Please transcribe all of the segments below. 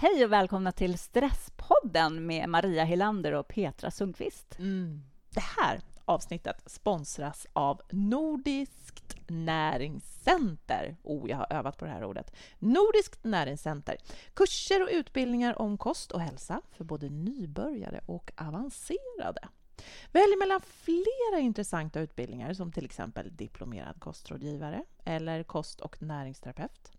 Hej och välkomna till Stresspodden med Maria Hilander och Petra Sundqvist. Mm. Det här avsnittet sponsras av Nordiskt näringscenter. Oh, jag har övat på det här ordet. Nordiskt näringscenter. Kurser och utbildningar om kost och hälsa för både nybörjare och avancerade. Välj mellan flera intressanta utbildningar som till exempel diplomerad kostrådgivare eller kost och näringsterapeut.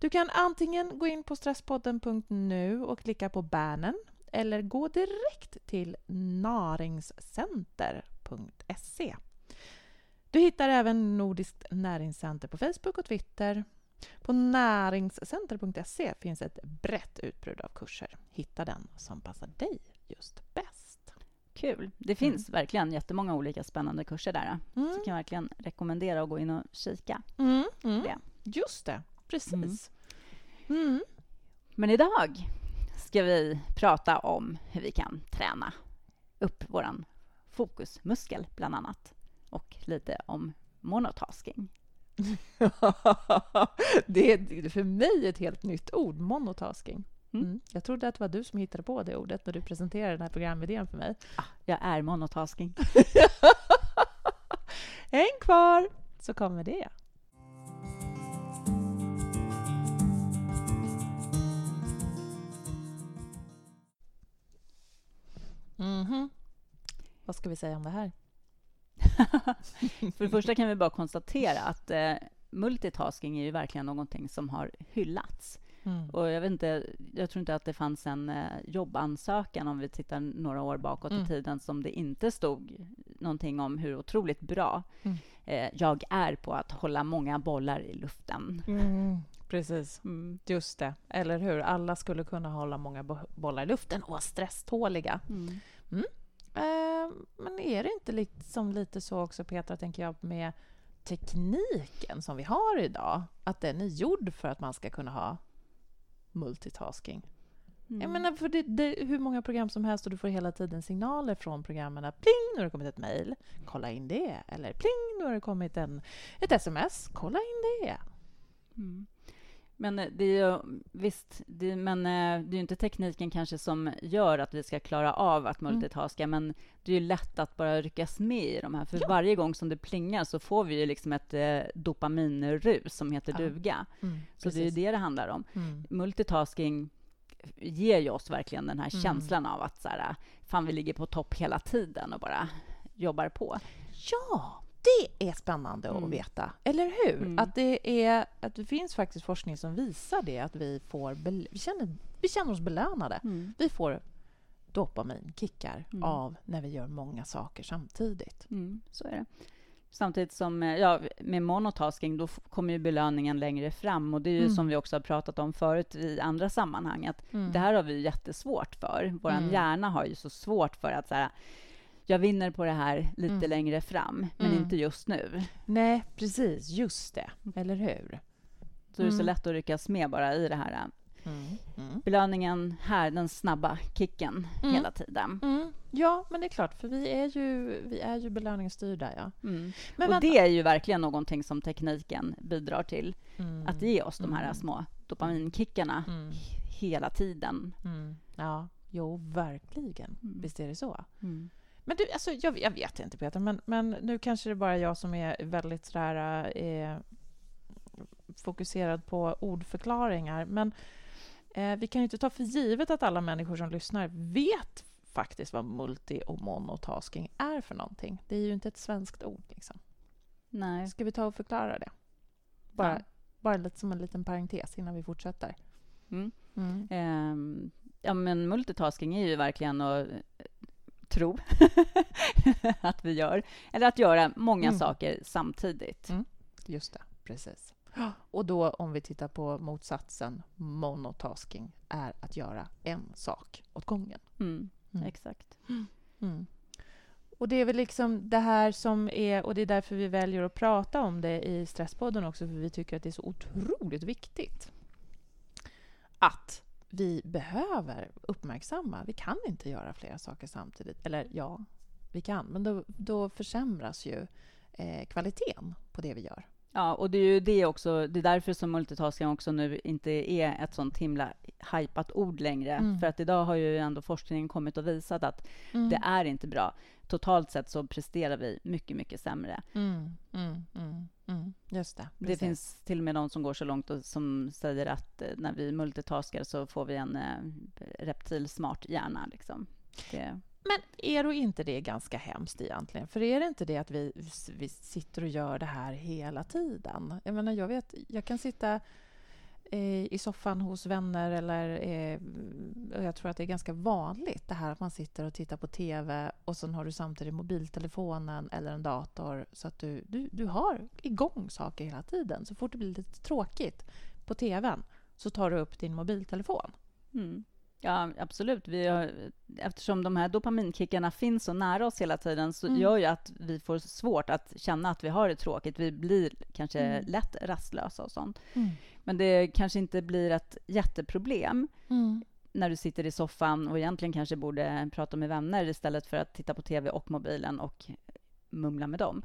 Du kan antingen gå in på stresspodden.nu och klicka på bannern eller gå direkt till naringscenter.se. Du hittar även Nordiskt näringscenter på Facebook och Twitter. På näringscenter.se finns ett brett utbud av kurser. Hitta den som passar dig just bäst. Kul. Det finns mm. verkligen jättemånga olika spännande kurser där. Mm. Så jag kan verkligen rekommendera att gå in och kika. Mm. Mm. Det. Just det, precis. Mm. mm. Men idag ska vi prata om hur vi kan träna upp vår fokusmuskel, bland annat. Och lite om monotasking. det är för mig ett helt nytt ord, monotasking. Mm. mm. Jag trodde att det var du som hittade på det ordet när du presenterade den här programidén för mig. Ah, jag är monotasking. Häng kvar, så kommer det. Mm -hmm. Vad ska vi säga om det här? För det första kan vi bara konstatera att eh, multitasking är ju verkligen någonting som har hyllats. Mm. Och jag, vet inte, jag tror inte att det fanns en eh, jobbansökan, om vi tittar några år bakåt mm. i tiden, som det inte stod någonting om hur otroligt bra mm. eh, jag är på att hålla många bollar i luften. Precis, mm. just det. Eller hur? Alla skulle kunna hålla många bollar i luften och vara stresståliga. Mm. Mm. Eh, men är det inte liksom lite så också, Petra, tänker jag, med tekniken som vi har idag? Att den är gjord för att man ska kunna ha multitasking. Mm. Jag menar, för det, det, hur många program som helst och du får hela tiden signaler från programmen. Pling, nu har det kommit ett mejl. Kolla in det. Eller pling, nu har det kommit en, ett sms. Kolla in det. Mm. Men eh, det är ju, visst, det, men eh, det är ju inte tekniken kanske som gör att vi ska klara av att mm. multitaska, mm. men det är ju lätt att bara ryckas med i de här. För ja. varje gång som det plingar så får vi ju liksom ett eh, dopaminrus som heter ja. duga. Mm, så det är ju det det handlar om. Mm. Multitasking ger ju oss verkligen den här mm. känslan av att så här, fan, vi ligger på topp hela tiden och bara jobbar på. Ja, det är spännande mm. att veta, eller hur? Mm. Att, det är, att det finns faktiskt forskning som visar det, att vi, får vi, känner, vi känner oss belönade. Mm. Vi får dopaminkickar mm. av när vi gör många saker samtidigt. Mm, så är det. Samtidigt som eh, ja, med monotasking, då kommer ju belöningen längre fram. Och det är ju mm. som vi också har pratat om förut i andra sammanhang, att mm. det här har vi jättesvårt för. Vår mm. hjärna har ju så svårt för att så här, jag vinner på det här lite mm. längre fram, men mm. inte just nu. Nej, precis. Just det. Eller hur? Så mm. det är så mm. lätt att ryckas med bara i det här. Mm. mm. Belöningen här, den snabba kicken mm. hela tiden. Ja, men det är klart, för vi är ju, vi är ju belöningsstyrda. Ja. Men och vänta. det är ju verkligen någonting som tekniken bidrar till. Att ge oss de här små dopaminkickarna hela tiden. Ja, jo, verkligen. Visst är det så. Men du, alltså, jag, jag, vet inte, Peter, men, men nu kanske det bara är jag som är väldigt sådär, eh, fokuserad på ordförklaringar. Men eh, vi kan ju inte ta för givet att alla människor som lyssnar vet faktiskt vad multi och monotasking är för någonting. Det är ju inte ett svenskt ord. Liksom. Nej. Ska vi ta och förklara det? Bara, ja. bara lite som en liten parentes innan vi fortsätter. Mm. Mm. Um, ja, men multitasking är ju verkligen att tro att vi gör. Eller att göra många mm. saker samtidigt. Mm. Just det, precis. Och då om vi tittar på motsatsen, monotasking, är att göra en sak åt gången. Mm. mm. Exakt. Mm. Och det är väl liksom det här som är, och det är därför vi väljer att prata om det i Stresspodden också, för vi tycker att det är så otroligt viktigt att vi behöver uppmärksamma. Vi kan inte göra flera saker samtidigt. Eller ja, vi kan, men då, då försämras ju eh, kvaliteten på det vi gör. Ja, och det är ju det också, det är därför som multitasking också nu inte är ett sånt himla hajpat ord längre. Mm. För att idag har ju ändå forskningen kommit och visat att mm. det är inte bra. Totalt sett så presterar vi mycket, mycket sämre. Mm, mm. Just det. Precis. Det finns till och med de som går så långt och som säger att eh, när vi multitaskar så får vi en eh, reptilsmart hjärna. Liksom. Det... Men är då inte det ganska hemskt egentligen? För är det inte det att vi, vi sitter och gör det här hela tiden? Jag menar, jag vet, jag kan sitta i soffan hos vänner eller eh, jag tror att det är ganska vanligt det här att man sitter och tittar på TV och sen har du samtidigt mobiltelefonen eller en dator så att du, du, du har igång saker hela tiden. Så fort det blir lite tråkigt på TVn så tar du upp din mobiltelefon. Mm. Ja, absolut. Vi har, eftersom de här dopaminkickarna finns så nära oss hela tiden så mm. gör ju att vi får svårt att känna att vi har det tråkigt. Vi blir kanske mm. lätt rastlösa och sånt. Men det kanske inte blir ett jätteproblem mm. när du sitter i soffan och egentligen kanske borde prata med vänner istället för att titta på tv och mobilen och mumla med dem.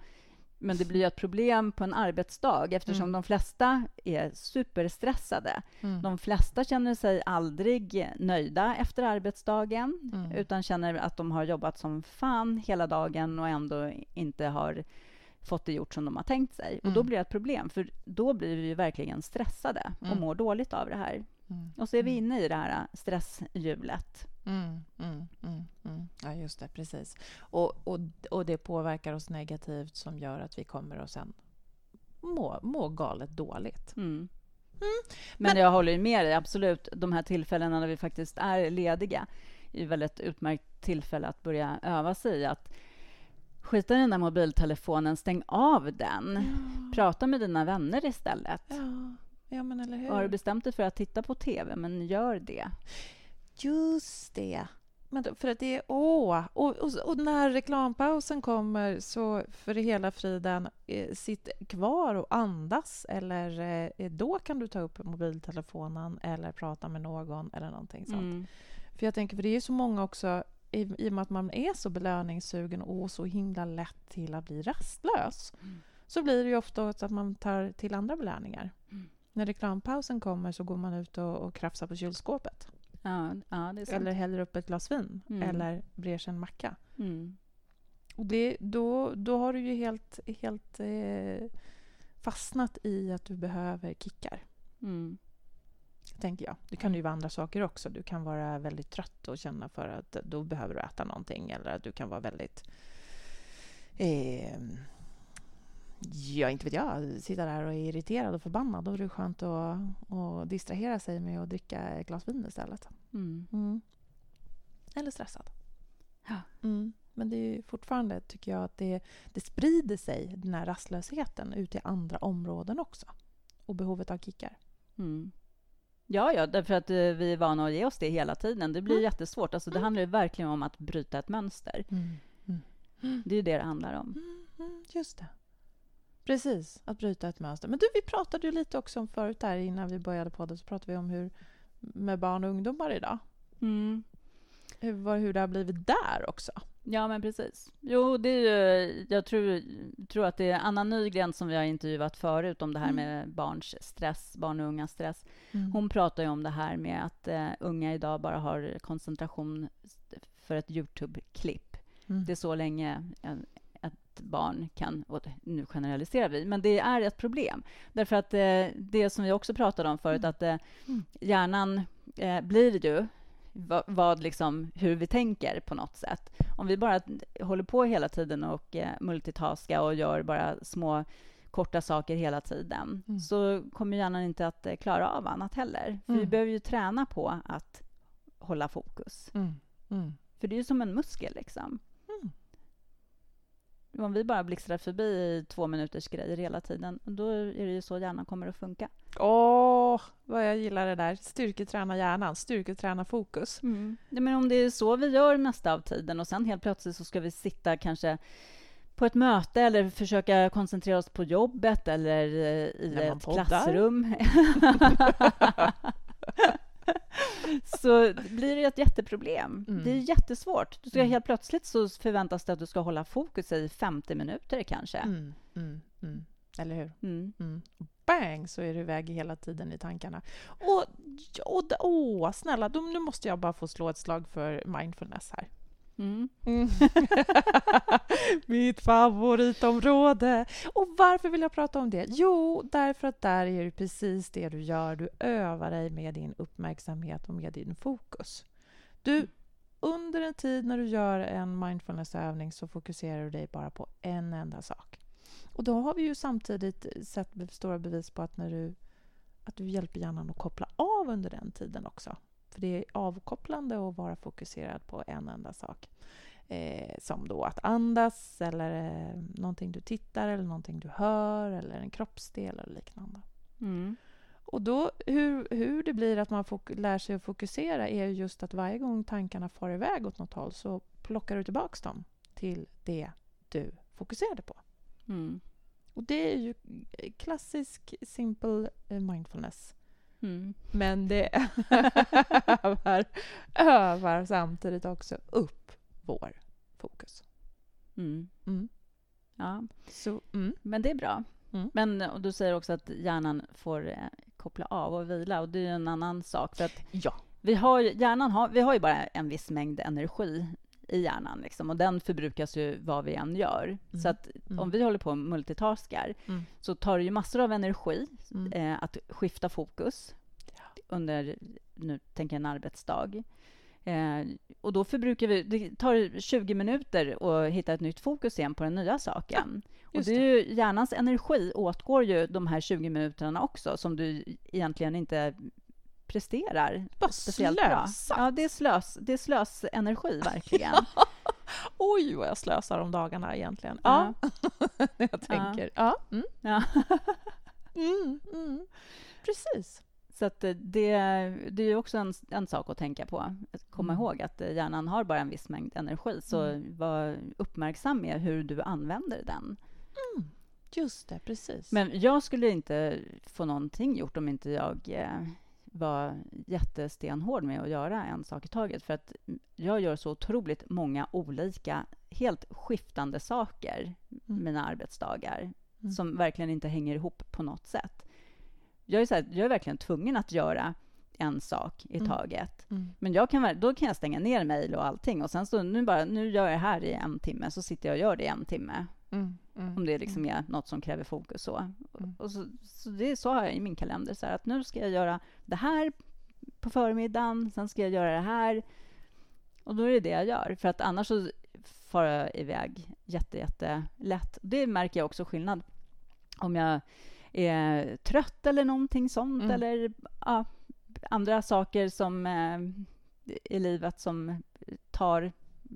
Men det blir ett problem på en arbetsdag eftersom mm. de flesta är superstressade. Mm. De flesta känner sig aldrig nöjda efter arbetsdagen mm. utan känner att de har jobbat som fan hela dagen och ändå inte har fått det gjort som de har tänkt sig. Och då mm. blir det ett problem, för då blir vi verkligen stressade och mm. mår dåligt av det här. Mm. Och så är vi inne i det här stresshjulet. Mm, mm, mm, mm, ja, just det. Precis. Och, och, och det påverkar oss negativt som gör att vi kommer att sen må, må galet dåligt. Mm. Mm. Men, jag håller med dig, absolut. De här tillfällena när vi faktiskt är lediga är väl ett utmärkt tillfälle att börja öva sig i att skita i den där mobiltelefonen, stäng av den. Ja. Prata med dina vänner istället. Ja. Ja, men eller hur? Har du bestämt dig för att titta på tv, men gör det. Just det. Men för att det är... Åh! Och, och, och, när reklampausen kommer så för hela friden, eh, sitt kvar och andas. Eller eh, då kan du ta upp mobiltelefonen eller prata med någon eller någonting sånt. Mm. För jag tänker, för det är så många också, i, i och med att man är så belöningssugen och så himla lätt till att bli rastlös, mm. så blir det ju ofta att man tar till andra belöningar. Mm. När reklampausen kommer så går man ut och, och krafsar på kylskåpet. Ja, ja, eller häller upp ett glas vin mm. eller brer sig en macka. Mm. Och det, då, då har du ju helt, helt eh, fastnat i att du behöver kickar. Mm. Tänker jag. Det kan ju vara andra saker också. Du kan vara väldigt trött och känna för att då behöver du äta någonting. Eller att du kan vara väldigt eh, Ja, inte vet jag. Sitta där och är irriterad och förbannad. Då är det skönt att, att distrahera sig med att dricka ett glas vin istället. Mm. Mm. Eller stressad. Ja. Mm. Men det är fortfarande, tycker jag, att det, det sprider sig, den här rastlösheten, ut i andra områden också. Och behovet av kickar. Mm. Ja, ja, därför att eh, vi är vana att ge oss det hela tiden. Det blir mm. jättesvårt. Alltså, det mm. handlar ju verkligen om att bryta ett mönster. Det är ju det det handlar om. Just det. Precis, att bryta ett mönster. Men du, vi pratade ju lite också om förut här innan vi började podden, så pratade vi om hur med barn och ungdomar idag. Mm. Hur, hur det har blivit där också. Ja, men precis. Jo, det är ju, jag tror, tror att det är Anna Nygren som vi har intervjuat förut om det här mm. med barns stress, barn och ungas stress. Mm. Hon pratar ju om det här med att uh, unga idag bara har koncentration för ett Youtube-klipp. Mm. Det är så länge barn kan, och nu generaliserar vi, men det är ett problem. Därför att eh, det som vi också pratade om förut, mm. att eh, mm. hjärnan eh, blir ju vad, vad, liksom, hur vi tänker på något sätt. Om vi bara håller på hela tiden och eh, multitaska och gör bara små korta saker hela tiden, mm. så kommer hjärnan inte att eh, klara av annat heller. För vi mm. behöver ju träna på att hålla fokus. Mm. Mm. För det är ju som en muskel liksom om vi bara blixtrar förbi i två minuters grejer hela tiden, då är det ju så hjärnan kommer att funka. Åh, vad jag gillar det där. Styrketräna hjärnan, styrketräna fokus. Mm. Ja, men om det är så vi gör mesta av tiden och sen helt plötsligt så ska vi sitta kanske på ett möte eller försöka koncentrera oss på jobbet eller eh, i ett klassrum. så blir det ett jätteproblem. Mm. Det är jättesvårt. Du ska mm. Helt plötsligt så förväntas det att du ska hålla fokus i 50 minuter kanske. Mm. mm. mm. Eller hur? Mm. Bang, så är du iväg hela tiden i tankarna. Och, och åh, snälla, då, nu måste jag bara få slå ett slag för mindfulness här. Mm. Mm. Mitt favoritområde! Och varför vill jag prata om det? Jo, därför att där är det precis det du gör. Du övar dig med din uppmärksamhet och med din fokus. Du, under en tid när du gör en mindfulnessövning så fokuserar du dig bara på en enda sak. Och då har vi ju samtidigt sett stora bevis på att, när du, att du hjälper hjärnan att koppla av under den tiden också. För det är avkopplande att vara fokuserad på en enda sak. Eh, som då att andas eller eh, någonting du tittar eller någonting du hör eller en kroppsdel eller liknande. Mm. Och då, hur, hur det blir att man lär sig att fokusera är just att varje gång tankarna far iväg åt något håll så plockar du tillbaka dem till det du fokuserade på. Mm. Och det är ju klassisk simple eh, mindfulness. Mm. Men det övar, övar samtidigt också upp vår fokus. Mm. Mm. Ja, Så, mm. men det är bra. Mm. Men och du säger också att hjärnan får eh, koppla av och vila. Och det är en annan sak. För att ja. vi, har, hjärnan har, vi har ju bara en viss mängd energi i hjärnan. Liksom, och den förbrukas ju vad vi än gör. Mm. Så att mm. om vi håller på och multitaskar mm. så tar det ju massor av energi mm. eh, att skifta fokus under, nu tänker jag en arbetsdag. Eh, och då förbrukar vi, det tar 20 minuter att hitta ett nytt fokus igen på den nya saken. Ja, och det är ju, hjärnans energi åtgår ju de här 20 minuterna också, som du egentligen inte presterar Bara speciellt bra. Ja, det är, slös, det är slösenergi, verkligen. Oj, vad jag slösar om dagarna egentligen. Ja, när jag tänker. Ja. ja. Mm. ja. mm, mm. Precis. Så att det, det är också en, en sak att tänka på. Komma mm. ihåg att hjärnan har bara en viss mängd energi. Så mm. var uppmärksam med hur du använder den. Mm. Just det, precis. Men jag skulle inte få någonting gjort om inte jag eh, var jättestenhård med att göra en sak i taget. För att jag gör så otroligt många olika, helt skiftande saker mm. mina arbetsdagar mm. som verkligen inte hänger ihop på något sätt jag är, så här, jag är verkligen tvungen att göra en sak i mm. taget. Mm. Men jag kan, då kan jag stänga ner mejl och allting och sen så nu, bara, nu gör jag det här i en timme, så sitter jag och gör det i en timme. Mm. mm Om det liksom mm. är något som kräver fokus. Så. Mm. Och så, så, det, så har jag i min kalender, så att nu ska jag göra det här på förmiddagen, sen ska jag göra det här. Och då är det det jag gör, för att annars så far jag iväg jätte, jätte lätt. Det märker jag också skillnad om jag är trött eller någonting sånt. Mm. Eller ja, andra saker som eh, i livet som tar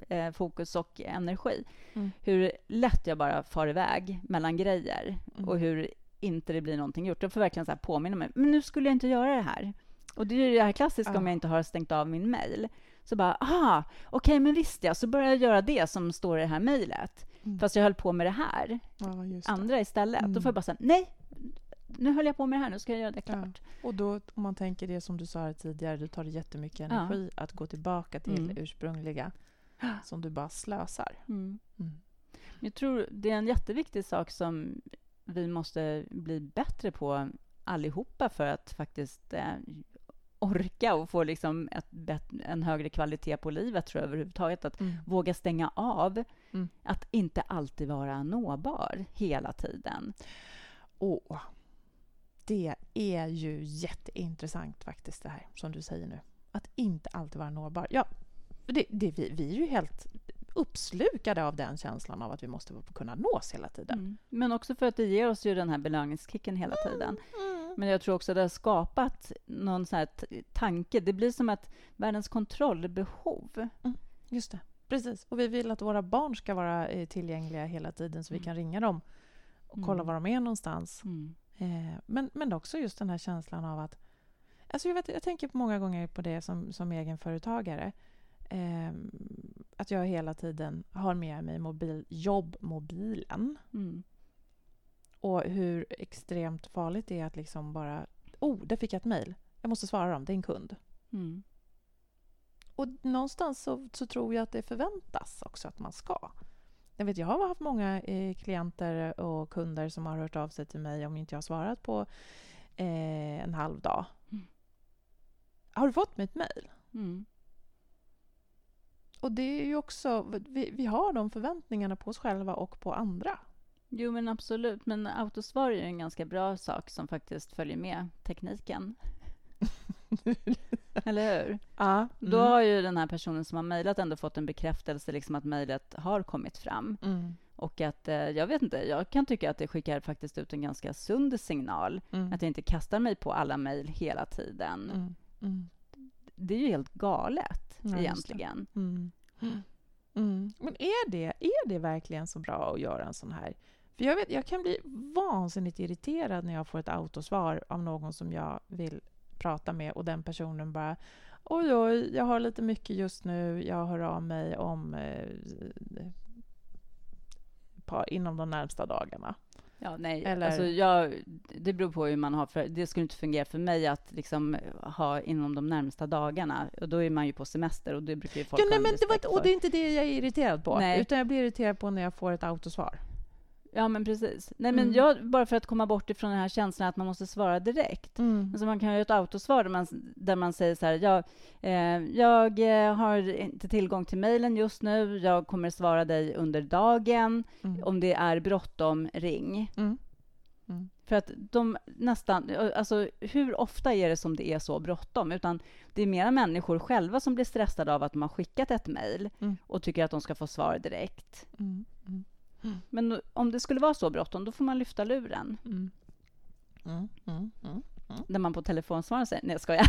eh, fokus och energi. Mm. Hur lätt jag bara far iväg mellan grejer mm. och hur inte det blir någonting gjort. Jag får verkligen så påminna mig. Men nu skulle jag inte göra det här. Och det är det här klassiska om jag inte har stängt av min mail. Så bara, aha, okej, okay, men visst ja, så börjar jag göra det som står i det här mejlet. Mm. Fast jag höll på med det här, ja, det. andra istället. Mm. Då får jag bara säga, nej, nu höll jag på med det här, nu ska jag göra det klart. Ja. Och då, om man tänker det som du sa tidigare, då tar det jättemycket energi ja. att gå tillbaka till mm. ursprungliga, som du bara slösar. Mm. Mm. Jag tror det är en jätteviktig sak som vi måste bli bättre på allihopa för att faktiskt eh, orka och få liksom ett, en högre kvalitet på livet, tror jag överhuvudtaget. Att mm. våga stänga av. Mm. Att inte alltid vara nåbar hela tiden. Åh, det är ju jätteintressant faktiskt det här som du säger nu. Att inte alltid vara nåbar. Ja, det, det, vi, vi är ju helt uppslukade av den känslan av att vi måste kunna nås hela tiden. Mm. Men också för att det ger oss ju den här belöningskicken hela mm, tiden. Mm. Men jag tror också att det har skapat någon sån här tanke. Det blir som att världens kontrollbehov. Mm, just det, precis. Och vi vill att våra barn ska vara eh, tillgängliga hela tiden så vi mm. kan ringa dem och kolla mm. var de är någonstans. Eh, men, men också just den här känslan av att... Alltså jag, vet, jag tänker många gånger på det som, som egenföretagare. Eh, att jag hela tiden har med mig mobil, jobbmobilen. Mm. Och hur extremt farligt det är att liksom bara... Oh, där fick jag ett mejl. Jag måste svara dem, det är en kund. Mm. Och någonstans så, så, tror jag att det förväntas också att man ska. jag, vet, jag har haft många eh, klienter och kunder som har hört av sig till mig om inte jag har svarat på eh, en halv dag. Mm. Har du fått mitt mejl? Mm. Och det är ju också... Vi, vi har de förväntningarna på oss själva och på andra. Jo, men absolut. Men autosvar är en ganska bra sak som faktiskt följer med tekniken. Eller hur? Ja. Mm. Då har ju den här personen som har mejlat ändå fått en bekräftelse liksom att mejlet har kommit fram. Mm. Och att, eh, jag vet inte, jag kan tycka att det skickar faktiskt ut en ganska sund signal. Mm. Att jag inte kastar mig på alla mejl hela tiden. Mm. Mm. Det är ju helt galet ja, egentligen. Mm. Men är det, är det verkligen så bra att göra en sån här för jag, vet, jag kan bli vansinnigt irriterad när jag får ett autosvar av någon som jag vill prata med och den personen bara Oj, oj, jag har lite mycket just nu. Jag hör av mig om eh, par, inom de närmsta dagarna. Ja, nej, Eller... alltså jag, det beror på hur man har för, Det skulle inte fungera för mig att liksom ha inom de närmsta dagarna. Och då är man ju på semester och det brukar ju folk ja, nej, men det var, Och det är inte det jag är irriterad på, nej. utan jag blir irriterad på när jag får ett autosvar. Ja, men precis. Nej, men mm. jag, bara för att komma bort ifrån den här känslan att man måste svara direkt. Mm. Alltså man kan ju ett autosvar där man, där man säger så här, jag, eh, jag eh, har inte tillgång till mejlen just nu, jag kommer svara dig under dagen. Mm. Om det är bråttom, ring. Mm. Mm. För att de nästan, alltså hur ofta är det som det är så bråttom? Utan det är mera människor själva som blir stressade av att de har skickat ett mejl mm. och tycker att de ska få svar direkt. Mm. Mm. Men om det skulle vara så bråttom, då får man lyfta luren. Mm. Mm, mm, mm, mm. Där man på telefonsvararen säger, nej jag skojar.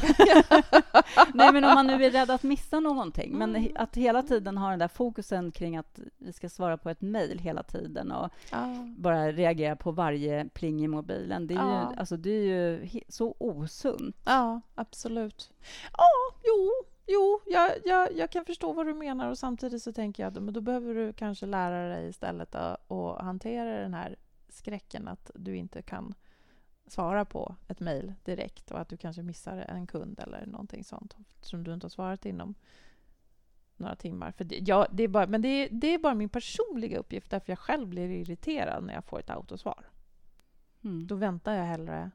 nej men om man nu är rädd att missa någonting. Men att hela tiden ha den där fokusen kring att vi ska svara på ett mejl hela tiden och ah. bara reagera på varje pling i mobilen. Det är, ah. ju, alltså, det är ju så osunt. Ja, absolut. Ja, jo, Jo, jag, jag, jag kan förstå vad du menar och samtidigt så tänker jag att då behöver du kanske lära dig istället att, hantera den här skräcken att du inte kan svara på ett mejl direkt och att du kanske missar en kund eller någonting sånt som du inte har svarat inom några timmar. För det, ja, det är bara, men det är, det är bara min personliga uppgift därför jag själv blir irriterad när jag får ett autosvar. Mm. Då väntar jag hellre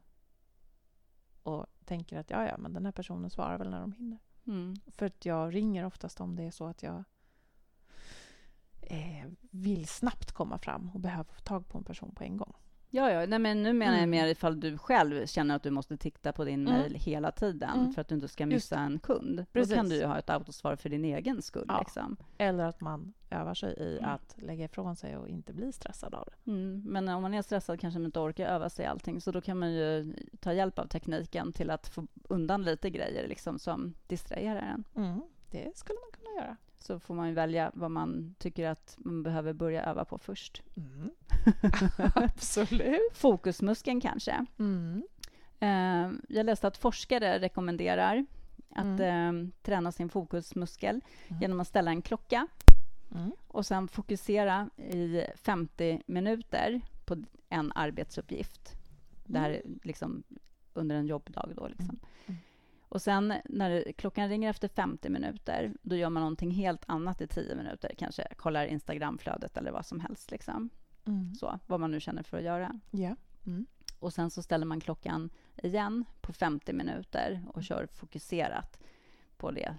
och tänker att ja, ja, men den här personen svarar väl när de hinner. Mm. För att jag ringer oftast om det är så att jag eh, vill snabbt komma fram och behöver få tag på en person på en gång. Ja, ja. Nej, men nu menar jag mm. mer ifall du själv känner att du måste titta på din mm. mejl hela tiden mm. för att du inte ska missa en kund. Precis. Då kan du ju ha ett autosvar för din egen skull. Ja. Liksom. Eller att man övar sig i mm. att lägga ifrån sig och inte bli stressad av det. Mm. Men om man är stressad kanske man inte orkar öva sig allting, så då kan man ju ta hjälp av tekniken till att få undan lite grejer liksom, som distraherar en. Mm. Det skulle man kunna göra så får man välja vad man tycker att man behöver börja öva på först. Mm. Absolut. Fokusmuskeln kanske. Mm. Uh, jag läste att forskare rekommenderar att mm. uh, träna sin fokusmuskel mm. genom att ställa en klocka mm. och sen fokusera i 50 minuter på en arbetsuppgift. Det här är mm. liksom under en jobbdag. Då, liksom. Och sen när klockan ringer efter 50 minuter, då gör man någonting helt annat i 10 minuter. Kanske kollar Instagramflödet eller vad som helst. Liksom. Mm. Så, vad man nu känner för att göra. Yeah. Mm. Och sen så ställer man klockan igen på 50 minuter och kör fokuserat på det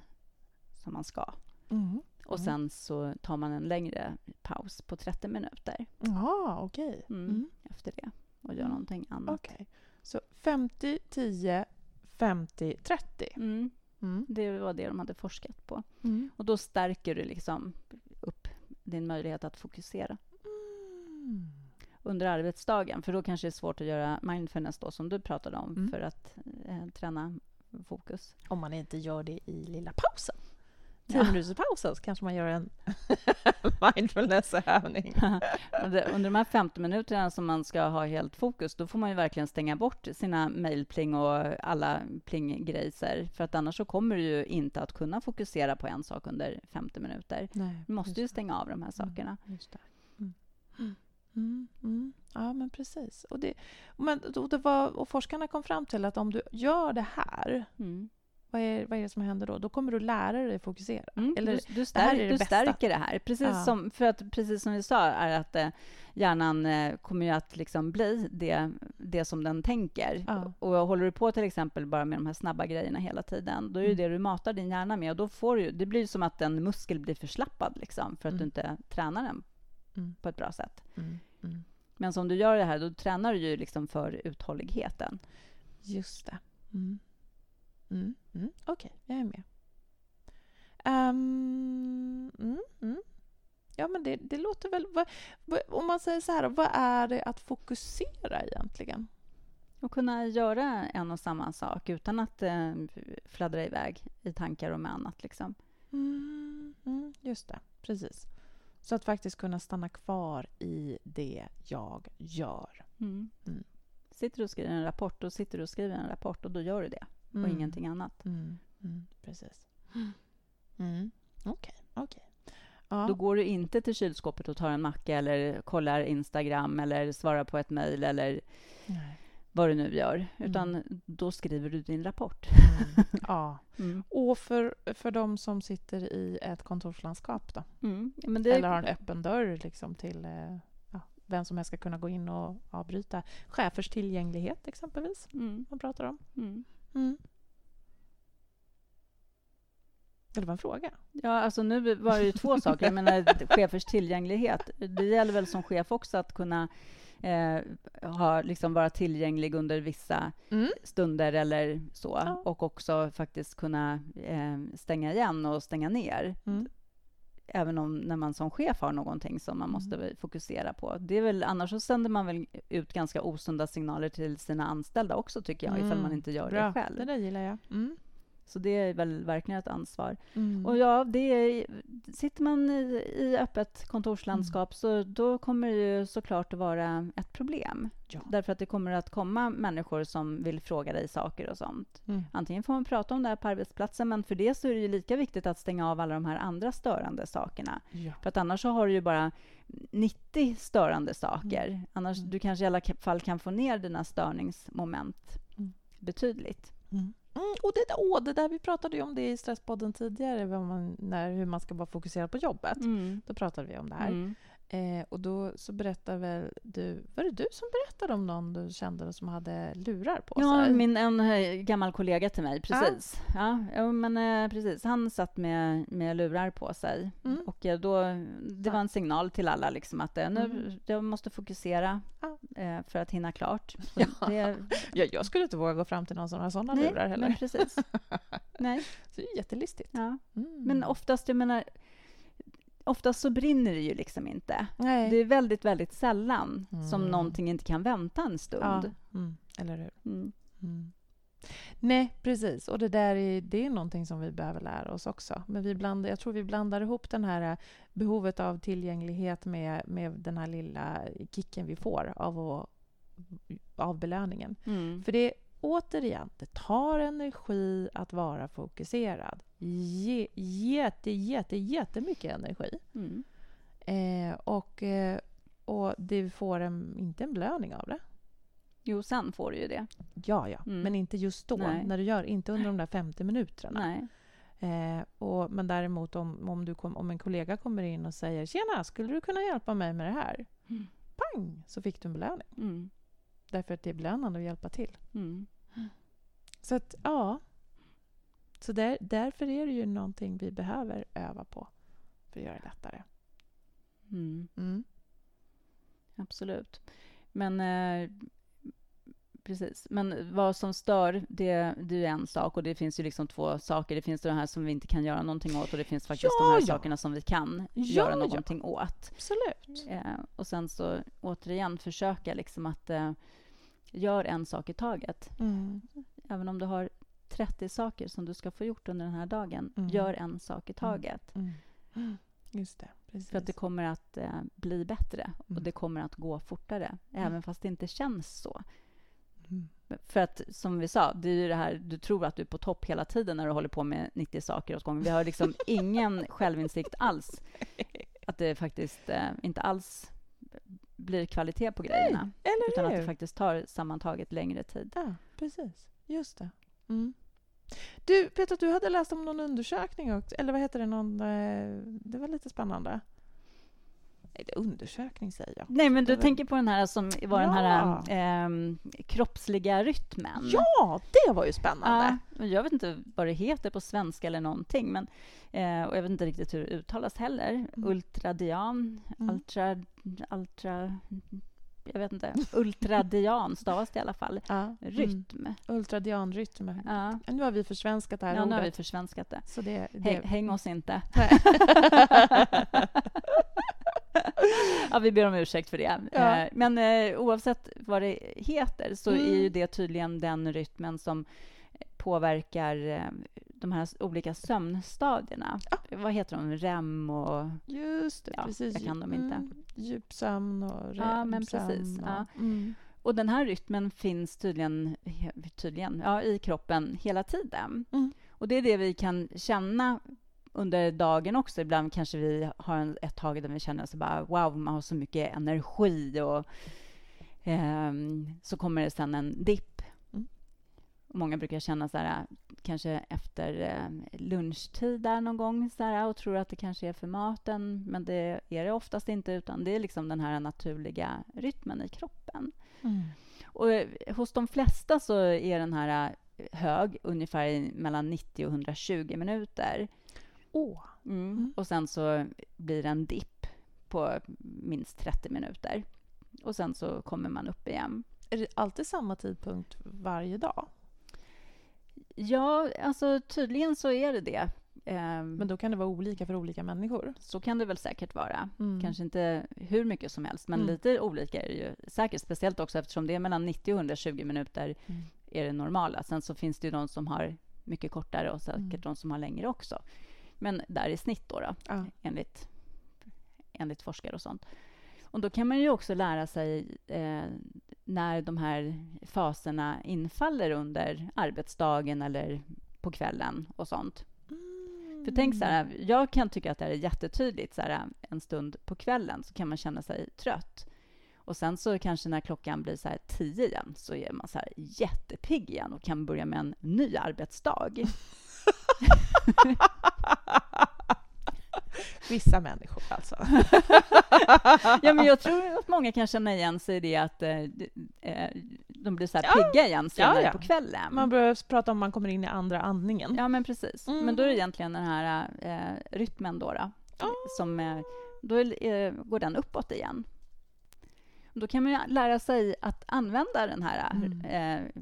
som man ska. Mm. Och sen så tar man en längre paus på 30 minuter. Ja, okej. Okay. Mm. mm. Efter det och gör någonting annat. Okay. Så 50, 10, 50-30. Mm. Mm. Det var det de hade forskat på. Mm. Och då stärker du liksom upp din möjlighet att fokusera. Mm. Under arbetsdagen, för då kanske det är svårt att göra mindfulness då, som du pratade om, mm. för att eh, träna fokus. Om man inte gör det i lilla pausen tio minuters pausen så kanske man gör en mindfulness-övning. Under de här 50 minuterna som man ska ha helt fokus, då får man ju verkligen stänga bort sina mejlpling och alla plinggrejser, för att annars så kommer du ju inte att kunna fokusera på en sak under 50 minuter. Nej, du måste ju stänga av de här sakerna. Mm, mm. Mm, mm. Ja, men precis. Och, det, men, och, det var, och forskarna kom fram till att om du gör det här mm vad är, vad är det som händer då? Då kommer du lära dig fokusera. Mm, Eller, du, du, det här stärker, är det du bästa. stärker det här. Precis, Ja. som, för att, precis som vi sa, är att eh, hjärnan eh, kommer ju att liksom bli det, det som den tänker. Ja. Och håller du på till exempel bara med de här snabba grejerna hela tiden, då är det Mm. det du matar din hjärna med. Och då får du, det blir som att en muskel blir förslappad, liksom, för att Mm. du inte tränar den Mm. på ett bra sätt. Mm. Mm. Men om du gör det här, då tränar du ju liksom för uthålligheten. Just det. Mm. Mm. Okej, jag är med. Ehm, mm. Mm. Ja, men det, det låter väl... Vad, vad, om man säger så här, vad är det att fokusera egentligen? Och kunna göra en och samma sak utan att eh, fladdra iväg i tankar och med annat. Liksom. Mm. Mm. Just det, precis. Så att faktiskt kunna stanna kvar i det jag gör. Mm. Mm. Sitter du och skriver en rapport, då sitter du och skriver en rapport och då gör du det. Och Mm. ingenting annat. Mm. Mm. Precis. Mm. Okej, okej. Ja. Då går du inte till kylskåpet och tar en macka eller kollar Instagram eller svarar på ett mejl eller Nej. vad du nu gör. Utan då skriver du din rapport. Mm. ja. Mm. Och för, för de som sitter i ett kontorslandskap då? Mm. Men det, Eller har en öppen dörr liksom till eh, vem som helst ska kunna gå in och avbryta. Chefers tillgänglighet exempelvis, Mm. man pratar om. Mm. Mm. Det var en fråga. Ja, alltså nu var det ju två saker. Jag menar, chefers tillgänglighet. Det gäller väl som chef också att kunna eh, ha, liksom vara tillgänglig under vissa Mm. stunder eller så. Ja. Och också faktiskt kunna eh, stänga igen och stänga ner. Mm. Även om när man som chef har någonting som man Mm. måste fokusera på. Det är väl, annars så sänder man väl ut ganska osunda signaler till sina anställda också, tycker jag, ifall Mm. man inte gör Bra. det själv. Det där gillar jag. Mm. Så det är väl verkligen ett ansvar. Mm. Och ja, det är, sitter man i, i öppet kontorslandskap Mm. så då kommer det ju såklart att vara ett problem. Ja. Därför att det kommer att komma människor som vill fråga dig saker och sånt. Mm. Antingen får man prata om det här på arbetsplatsen, men för det så är det ju lika viktigt att stänga av alla de här andra störande sakerna. Ja. För att annars så har du ju bara 90 störande saker. Annars, Mm. Du kanske i alla fall kan få ner dina störningsmoment Mm. betydligt. Mm. Och det, åh, det där vi pratade ju om det i Stresspodden tidigare, man, när, hur man ska vara fokuserad på jobbet. Mm. Då pratade vi om det här. Mm. Eh, och då så berättade väl du, var det du som berättade om någon du kände som hade lurar på Ja, sig? min, en eh, gammal kollega till mig, precis. Ja, ja men eh, precis. Han satt med, med lurar på sig. Mm. Och eh, då, det Ja. var en signal till alla liksom, att eh, nu, Mm. jag måste fokusera Ja. eh, för att hinna klart. Ja. Det, Ja, jag skulle inte våga gå fram till någon som har sådana nej, lurar heller. men precis. nej, Så det är jättelistigt. ja. Mm. Men oftast, jag menar, oftast så brinner det ju liksom inte. Nej. Det är väldigt, väldigt sällan som Mm. någonting inte kan vänta en ja. stund. mm. Eller hur? Mm. Mm. Nej, precis. Och det där är, det är någonting som vi behöver lära oss också. Men vi blandar, jag tror vi blandar ihop den här eh, behovet av tillgänglighet med, med den här lilla kicken vi får av, att, av belöningen. Mm. För det återigen, det tar energi att vara fokuserad. Ge, jätte, jätte, jättemycket energi. Mm. Eh, och, eh, och du får en, inte en belöning av det. Jo, sen får du ju det. Ja, ja. Mm. Men inte just då, Nej. när du gör, inte under de där 50 minuterna. Nej. Eh, och, men däremot om, om, du kom, om en kollega kommer in och säger Tjena, skulle du kunna hjälpa mig med det här? Mm. Pang! Så fick du en belöning. Mm. Därför att det är belönande att hjälpa till. Mm. Så att, ja. Så där, därför är det ju någonting vi behöver öva på för att göra det lättare. Mm. Mm. Absolut. Men eh, precis. Men vad som stör, det, det är en sak och det finns ju liksom två saker. Det finns det här som vi inte kan göra någonting åt och det finns faktiskt Ja, de här ja. sakerna som vi kan Ja, göra ja. någonting åt. Absolut. Eh, och sen så återigen försöka liksom att eh, gör en sak i taget. Mm. Även om du har 30 saker som du ska få gjort under den här dagen, Mm. gör en sak i taget. Mm. Mm. Just det. Precis. För att det kommer att eh, bli bättre och Mm. det kommer att gå fortare, även fast det inte känns så. Mm. För att som vi sa, det är ju det här, du tror att du är på topp hela tiden när du håller på med 90 saker åt gången. Vi har liksom ingen självinsikt alls. Att det faktiskt eh, inte alls blir kvalitet på grejerna. Eller Utan att det faktiskt tar sammantaget längre tid. Ja, precis. Just det. Mm. Du, Peter, du hade läst om någon undersökning också, eller vad heter det? Någon, eh, det var lite spännande. Nej, undersökning säger jag. Nej, men du det tänker på den här som var ja. den här eh, kroppsliga rytmen. Ja, det var ju spännande. Ja, jag vet inte vad det heter på svenska eller någonting, men eh, och jag vet inte riktigt hur det uttalas heller. Mm. Ultradian, mm. ultra, ultra jag vet inte, ultradian stavas det i alla fall. Ja. Rytm. Mm. Ultradianrytm. Ja. Nu har vi försvenskat det här ja, ordet. nu har vi försvenskat det. Så det, det... Häng, häng oss inte. ja, vi ber om ursäkt för det. Ja. Eh, men eh, oavsett vad det heter så mm. är ju det tydligen den rytmen som påverkar eh, de här olika sömnstadierna. Ja. Vad heter de? REM och... Just det, ja, precis. Jag kan dem inte. Mm, djupsömn och REM-sömn. Ja, men precis. Och, ja. Mm. och den här rytmen finns tydligen, tydligen ja, i kroppen hela tiden. Mm. Och det är det vi kan känna under dagen också. Ibland kanske vi har en, ett tag där vi känner så bara wow, man har så mycket energi och eh, så kommer det sen en dipp. Mm. Många brukar känna så här, kanske efter eh, lunchtid där någon gång så här, och tror att det kanske är för maten, men det är det oftast inte, utan det är liksom den här naturliga rytmen i kroppen. Mm. Och eh, hos de flesta så är den här eh, hög, ungefär mellan 90 och 120 minuter. Oh. Mm. Mm. Och sen så blir det en dipp på minst 30 minuter. Och sen så kommer man upp igen. Är det alltid samma tidpunkt varje dag? Ja, alltså tydligen så är det det. Ehm, men då kan det vara olika för olika människor? Så kan det väl säkert vara. Mm. Kanske inte hur mycket som helst, men mm. lite olika är det ju säkert. Speciellt också eftersom det är mellan 90 och 120 minuter mm. är det normala. Sen så finns det ju de som har mycket kortare och säkert mm. de som har längre också. Men där i snitt då, då ja. enligt, enligt forskare och sånt. Och då kan man ju också lära sig eh, när de här faserna infaller under arbetsdagen eller på kvällen och sånt. Mm. För tänk så här, jag kan tycka att det är jättetydligt. Så här, en stund på kvällen så kan man känna sig trött. Och sen så kanske när klockan blir så här tio igen så är man så här jättepigg igen och kan börja med en ny arbetsdag. Vissa människor alltså. ja, men jag tror att många kan känna igen sig i det att eh, eh de blir så här ja. pigga igen senare ja, ja. på kvällen. Man börjar prata om man kommer in i andra andningen. Ja, men precis. Mm. Men då är det egentligen den här eh, rytmen då, då oh. som eh, då är, går den uppåt igen. Då kan man lära sig att använda den här mm.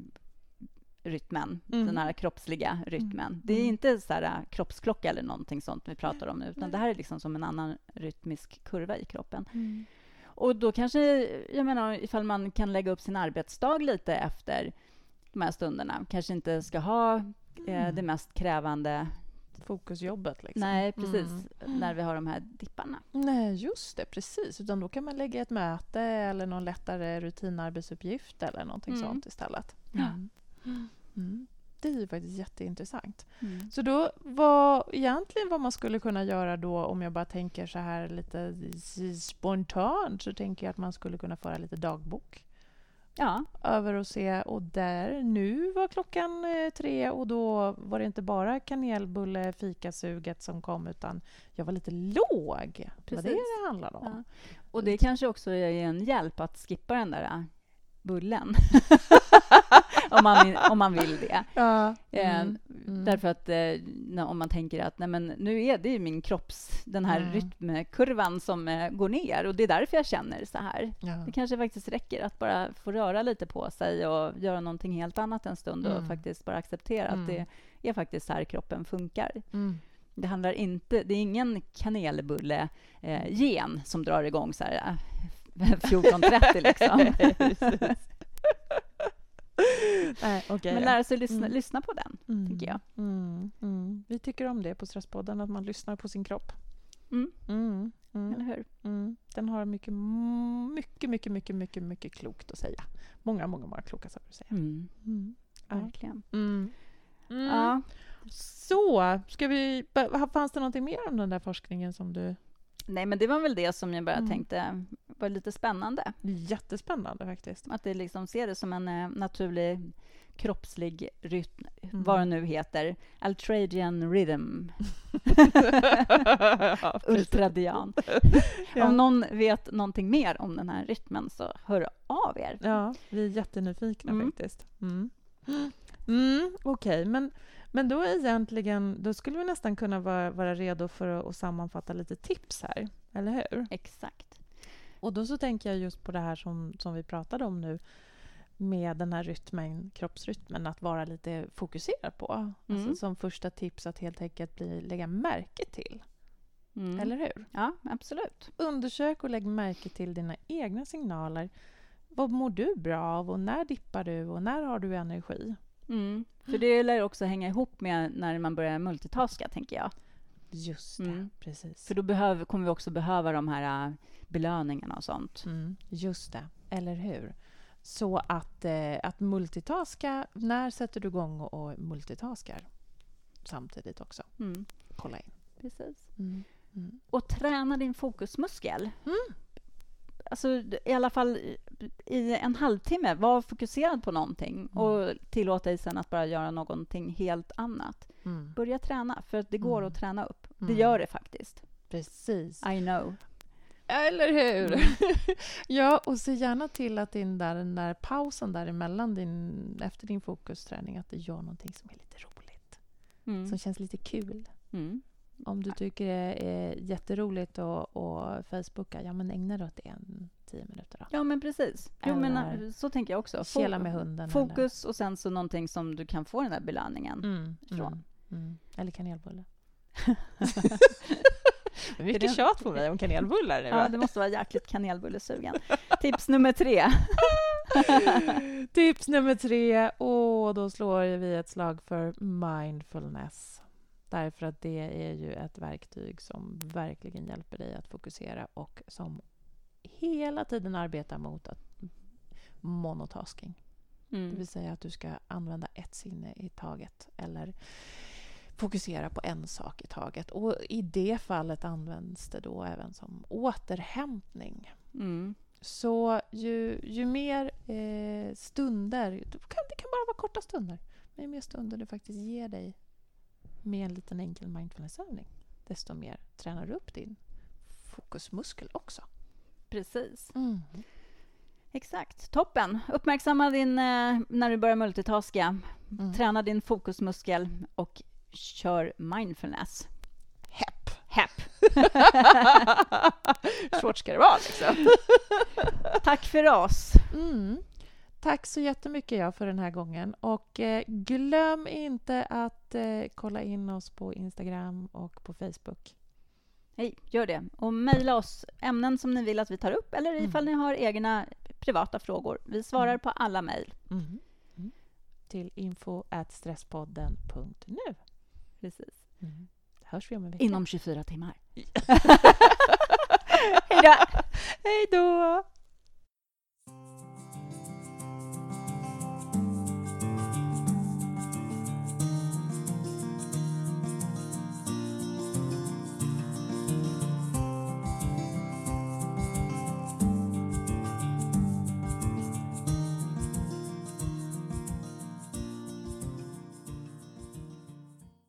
Rytmen, mm. den här kroppsliga rytmen. Mm. Det är inte så här äh, kroppsklocka eller någonting sånt vi pratar om nu, utan det här är liksom som en annan rytmisk kurva i kroppen. Mm. Och då kanske, jag menar, ifall man kan lägga upp sin arbetsdag lite efter de här stunderna, kanske inte ska ha eh, mm. det mest krävande fokusjobbet. Liksom. Nej, precis. Mm. När vi har de här dipparna. Nej, just det. Precis. Utan då kan man lägga ett möte eller någon lättare rutinarbetsuppgift eller någonting mm. sånt istället. Mm. Mm. Det är ju faktiskt jätteintressant. Mm. Så då, vad, egentligen vad man skulle kunna göra då, om jag bara tänker så här lite spontant, så tänker jag att man skulle kunna föra lite dagbok. Ja. Över och se, och där, nu var klockan eh, tre och då var det inte bara kanelbulle, fikasuget som kom, utan jag var lite låg. Precis. Det var det det handlade om. Ja. Och det kanske också är en hjälp att skippa den där bullen. om, man, om man vill det. Ja. Eh, mm. Mm. Därför att eh, om man tänker att nej, men nu är det ju min kropps, den här mm. rytmkurvan som eh, går ner och det är därför jag känner så här. Ja. Det kanske faktiskt räcker att bara få röra lite på sig och göra någonting helt annat en stund och mm. faktiskt bara acceptera att det är faktiskt så här kroppen funkar. Mm. Det handlar inte, det är ingen kanelbulle-gen som drar igång så här 14.30 liksom. Nej, okay. Men lära sig lyssna, mm. lyssna på den, mm. tycker jag. Mm. mm. Vi tycker om det på Stresspodden, att man lyssnar på sin kropp. Mm. Mm. Eller hur? Den har mycket, mycket, mycket, mycket, mycket, mycket klokt att säga. Många, många, många kloka saker att säga. Verkligen. Ja. Så, ska vi... Fanns det någonting mer om den där forskningen som du Nej, men det var väl det som jag bara mm. tänkte var lite spännande. Jättespännande faktiskt. Att det liksom ser det som en eh, naturlig kroppslig rytm, mm. vad det nu heter. Altradian rhythm. ja, Ultradian. ja. Om någon vet någonting mer om den här rytmen så hör av er. Ja, vi är jättenyfikna mm. faktiskt. Mm. Mm, Okej, okay. men, men då egentligen, då skulle vi nästan kunna vara, vara redo för att, att sammanfatta lite tips här, eller hur? Exakt. Och då så tänker jag just på det här som, som vi pratade om nu, med den här rytmen, kroppsrytmen, att vara lite fokuserad på. Alltså mm. Alltså som första tips att helt enkelt bli, lägga märke till. Mm. Eller hur? Ja, absolut. Undersök och lägg märke till dina egna signaler. Vad mår du bra av och när dippar du och när har du energi? Mm. För det lär också hänga ihop med när man börjar multitaska, tänker jag. Just det, mm. precis. För då behöver, kommer vi också behöva de här äh, belöningarna och sånt. Mm. Just det, eller hur? Så att, eh, att multitaska, när sätter du igång och multitaskar samtidigt också? Mm. Kolla in. Precis. Mm. Mm. Och träna din fokusmuskel. Mm. Alltså, I alla fall i en halvtimme, var fokuserad på någonting mm. och tillåt dig sen att bara göra någonting helt annat. Mm. Börja träna, för det går att träna upp. Det gör det faktiskt. Precis. I know. Eller hur? Mm. ja, och se gärna till att din där, den där pausen däremellan din, efter din fokusträning, att du gör någonting som är lite roligt. Mm. Som känns lite kul. Mm. Om du tycker det är jätteroligt att, att Facebooka, ja men ägna dig åt det en tio minuter då. Ja men precis. Jo, men, så tänker jag också. Kela med hunden. Fokus eller? och sen så någonting som du kan få den där belöningen mm, från. Mm, mm. Eller kanelbulle. Mycket det... tjat på mig om kanelbullar nu. Ja, det måste vara jäkligt kanelbullesugen. Tips nummer tre. Tips nummer tre. Och då slår vi ett slag för mindfulness. Därför att det är ju ett verktyg som verkligen hjälper dig att fokusera och som hela tiden arbetar mot att monotasking. Mm. Det vill säga att du ska använda ett sinne i taget eller fokusera på en sak i taget. Och I det fallet används det då även som återhämtning. Mm. Så ju, ju mer eh, stunder... Det kan, det kan bara vara korta stunder. Men ju mer stunder du faktiskt ger dig med en liten enkel mindfulnessövning desto mer tränar du upp din fokusmuskel också. Precis. Mm. Exakt. Toppen. Uppmärksamma din, eh, när du börjar multitaska. Mm. Träna din fokusmuskel och kör mindfulness. Hepp. Hepp. Svårt ska det vara, liksom. Tack för oss. Mm. Tack så jättemycket jag för den här gången. Och eh, glöm inte att eh, kolla in oss på Instagram och på Facebook. Hej, gör det. Och mejla oss ämnen som ni vill att vi tar upp eller mm. ifall ni har egna privata frågor. Vi svarar mm. på alla mejl. Mm. Mm. Till info stresspodden.nu. Precis. Mm. Hörs vi om en vecka. Inom 24 timmar. Hej då! Hej då!